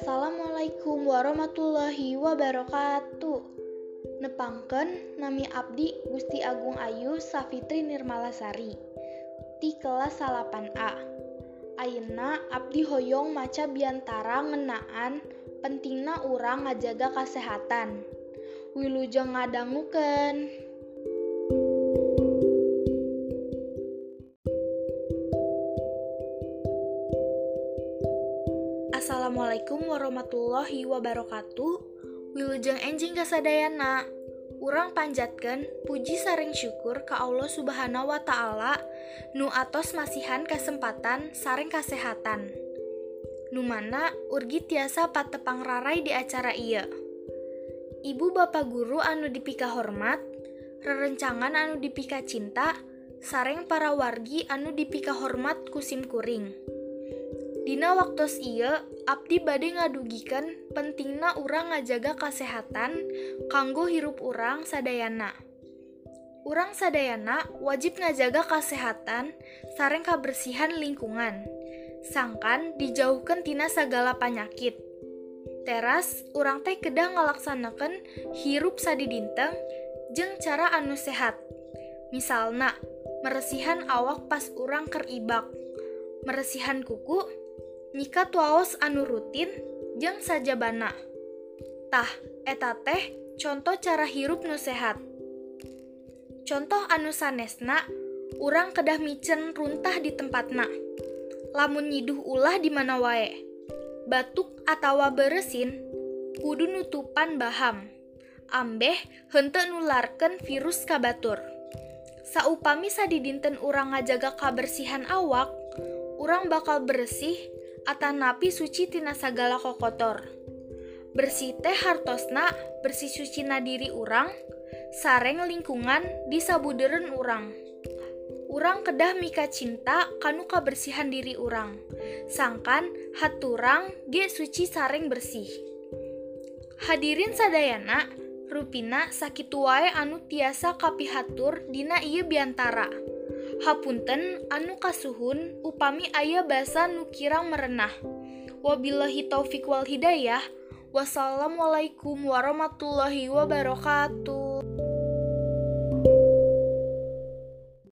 Assalamualaikum warahmatullahi wabarakatuh. Nepangken nami Abdi Gusti Agung Ayu Safitri Nirmalasari di kelas 8A Ayeuna Abdi Hoyong maca biantara ngenaan pentingna urang ngajaga kesehatan Wilujeng ngadangukeun. Assalamualaikum warahmatullahi wabarakatuh. Wilujeng enjing kasadayana. Urang panjatkan puji saring syukur ke Allah subhanahu wa ta'ala Nu atos masihan kesempatan saring kesehatan Nu mana urgi tiasa patepang rarai di acara iya Ibu bapak guru anu dipika hormat Rerencangan anu dipika cinta, sareng para wargi anu dipika hormat kusim kuring. Dina waktu iya, Abdi bade ngadugikan pentingna urang ngajaga kesehatan kanggo hirup urang sadayana. Urang sadayana wajib ngajaga kesehatan sareng kabersihan lingkungan sangkan dijauhkan tina segala penyakit teras urang teh kedah ngalaksanakan hirup sadidinteng jeung jeng cara anu sehat. Misalna meresihan awak pas urang keribak. Meresihan kuku Nika tuaos anu rutin jeng sajabana.tah eta teh contoh cara hirup nu sehat. Contoh anu sanesna, urang kedah micen runtah di tempatna. Lamun nyiduh ulah di mana wae. Batuk atawa beresin, kudu nutupan baham. Ambeh hente nularken virus kabatur. Saupami sadidinten urang ngajaga kabersihan awak, urang bakal bersih atanapi suci tina sagala kokotor. Bersih teh hartosna, bersih suci nadiri urang, sareng lingkungan di sabuderen urang. Urang kedah mika cinta kanu kabersihan diri urang. Sangkan haturang ge suci sareng bersih. Hadirin sadayana, rupina sakitu wae anu tiasa kapihatur dina ieu biantara. Hapunten anu kasuhun upami ayah basa nu kirang merenah. Wabillahi taufik wal hidayah. Wassalamualaikum warahmatullahi wabarakatuh.